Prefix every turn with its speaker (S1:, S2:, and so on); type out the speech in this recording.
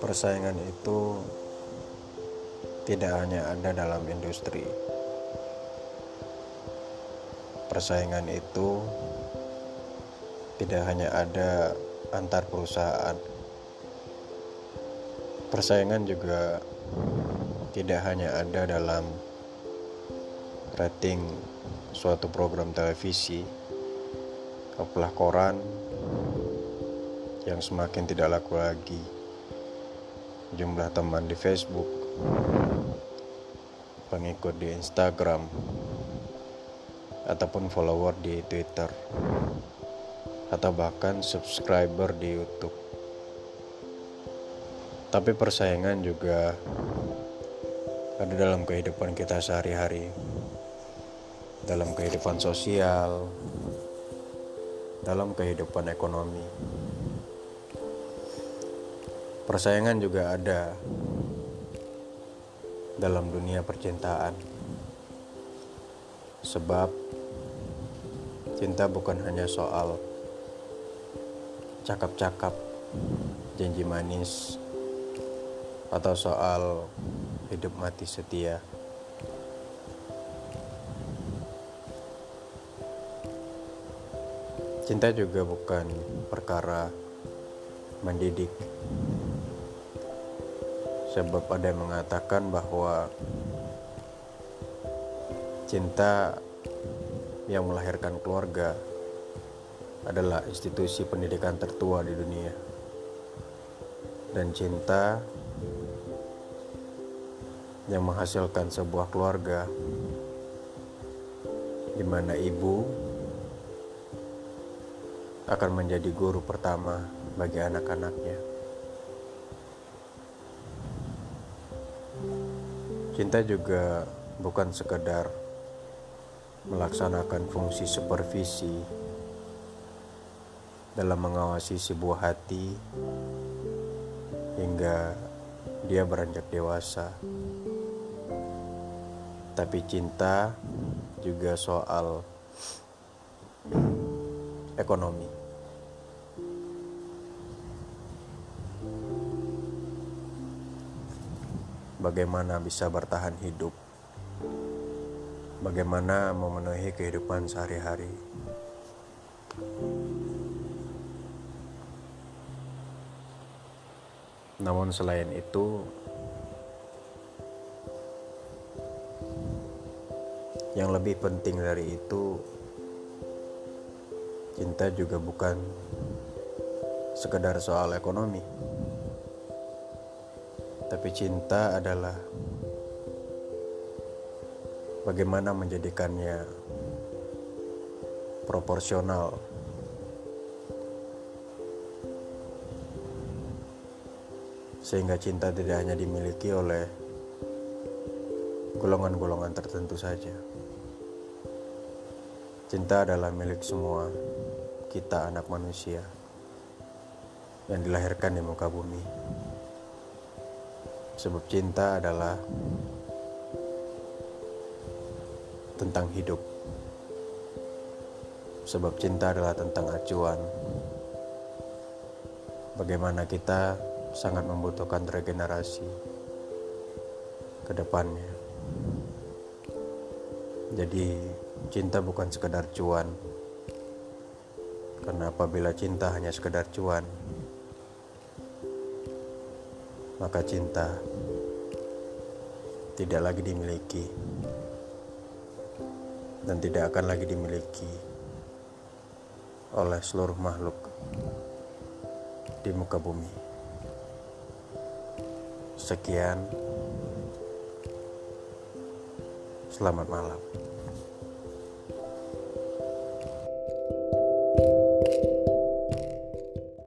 S1: Persaingan itu tidak hanya ada dalam industri. Persaingan itu tidak hanya ada antar perusahaan. Persaingan juga tidak hanya ada dalam rating suatu program televisi, apalah koran yang semakin tidak laku lagi jumlah teman di Facebook, pengikut di Instagram, ataupun follower di Twitter, atau bahkan subscriber di YouTube. Tapi persaingan juga ada dalam kehidupan kita sehari-hari, dalam kehidupan sosial, dalam kehidupan ekonomi. Persaingan juga ada dalam dunia percintaan. Sebab cinta bukan hanya soal cakap-cakap, janji manis, atau soal hidup mati setia. Cinta juga bukan perkara mendidik. Sebab ada yang mengatakan bahwa cinta yang melahirkan keluarga adalah institusi pendidikan tertua di dunia. Dan cinta yang menghasilkan sebuah keluarga di mana ibu akan menjadi guru pertama bagi anak-anaknya. Cinta juga bukan sekedar melaksanakan fungsi supervisi dalam mengawasi sebuah hati hingga dia beranjak dewasa. Tapi cinta juga soal ekonomi. Bagaimana bisa bertahan hidup, bagaimana memenuhi kehidupan sehari-hari. Namun, selain itu, yang lebih penting dari itu, cinta juga bukan sekedar soal ekonomi. Tapi cinta adalah bagaimana menjadikannya proporsional. Sehingga cinta tidak hanya dimiliki oleh golongan-golongan tertentu saja. Cinta adalah milik semua kita anak manusia yang dilahirkan di muka bumi. Sebab cinta adalah tentang hidup. Sebab cinta adalah tentang acuan. Bagaimana kita sangat membutuhkan regenerasi ke depannya. Jadi cinta bukan sekedar cuan. Karena apabila cinta hanya sekedar cuan, maka cinta tidak lagi dimiliki dan tidak akan lagi dimiliki oleh seluruh makhluk di muka bumi. Sekian, selamat malam.